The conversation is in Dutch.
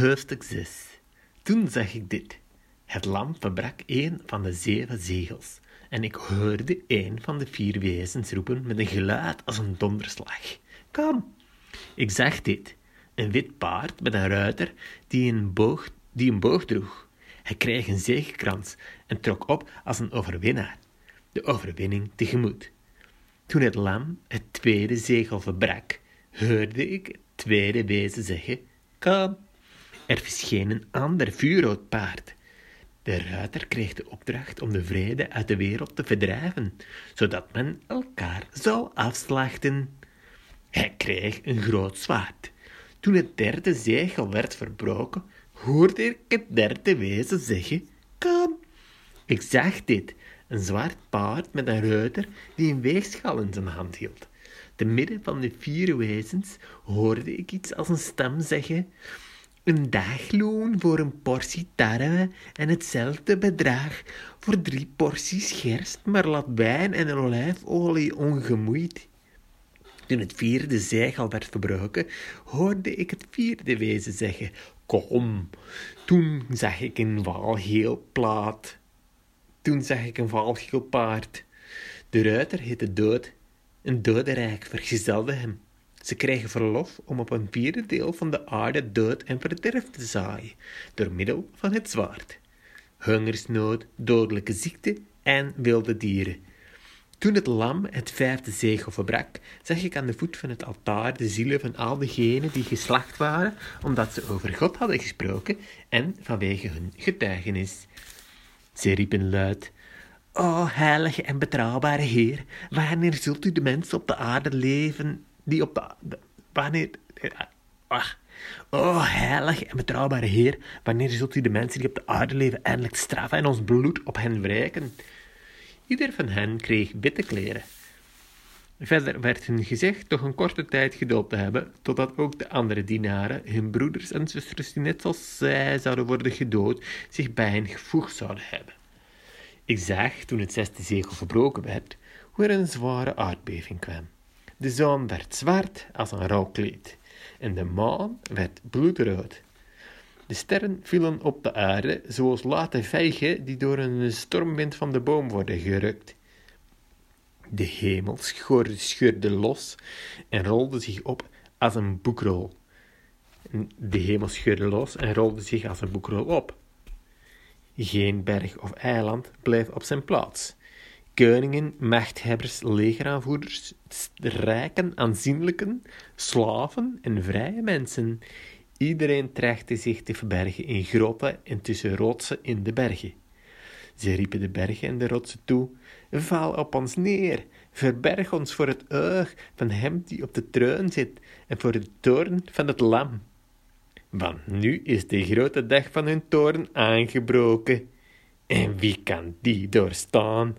Hoofdstuk 6 Toen zag ik dit. Het lam verbrak een van de zeven zegels. En ik hoorde een van de vier wezens roepen met een geluid als een donderslag. Kom! Ik zag dit. Een wit paard met een ruiter die een boog, die een boog droeg. Hij kreeg een zegekrans en trok op als een overwinnaar. De overwinning tegemoet. Toen het lam het tweede zegel verbrak, hoorde ik het tweede wezen zeggen: Kom! Er verscheen een ander vuurrood paard. De ruiter kreeg de opdracht om de vrede uit de wereld te verdrijven, zodat men elkaar zou afslachten. Hij kreeg een groot zwaard. Toen het derde zegel werd verbroken, hoorde ik het derde wezen zeggen: Kom! Ik zag dit, een zwart paard met een ruiter die een weegschaal in zijn hand hield. Te midden van de vier wezens hoorde ik iets als een stem zeggen: Een dagloon voor een portie tarwe en hetzelfde bedrag voor drie porties gerst, maar laat wijn en olijfolie ongemoeid. Toen het vierde zegel werd verbroken, hoorde ik het vierde wezen zeggen: Kom. Toen zag ik een walgeel plaat. Toen zag ik een walgeel paard. De ruiter heette Dood. Een dodenrijk vergezelde hem. Ze kregen verlof om op een vierde deel van de aarde dood en verderf te zaaien, door middel van het zwaard. Hungersnood, dodelijke ziekte en wilde dieren. Toen het lam het vijfde zegel verbrak, zag ik aan de voet van het altaar de zielen van al diegenen die geslacht waren, omdat ze over God hadden gesproken en vanwege hun getuigenis. Ze riepen luid: O heilige en betrouwbare Heer, wanneer zult u de mensen op de aarde leven die op de. wanneer. Ach. O heilige en betrouwbare Heer, wanneer zult u de mensen die op de aarde leven eindelijk straffen en ons bloed op hen wrijken? Ieder van hen kreeg witte kleren. Verder werd hun gezegd toch een korte tijd geduld te hebben, totdat ook de andere dienaren, hun broeders en zusters die net zoals zij zouden worden gedood, zich bij hen gevoegd zouden hebben. Ik zag, toen het zesde zegel verbroken werd, hoe er een zware aardbeving kwam. De zon werd zwart als een rouwkleed, en de maan werd bloedrood. De sterren vielen op de aarde, zoals late vijgen die door een stormwind van de boom worden gerukt. De hemel scheurde los en rolde zich op als een boekrol. De hemel scheurde los en rolde zich als een boekrol op. Geen berg of eiland bleef op zijn plaats. Koningen, machthebbers, legeraanvoerders, rijken, aanzienlijken, slaven en vrije mensen. Iedereen trachtte zich te verbergen in grotten en tussen rotsen in de bergen. Ze riepen de bergen en de rotsen toe: Val op ons neer, verberg ons voor het oog van hem die op de troon zit en voor de toorn van het lam. Want nu is de grote dag van hun toorn aangebroken. En wie kan die doorstaan?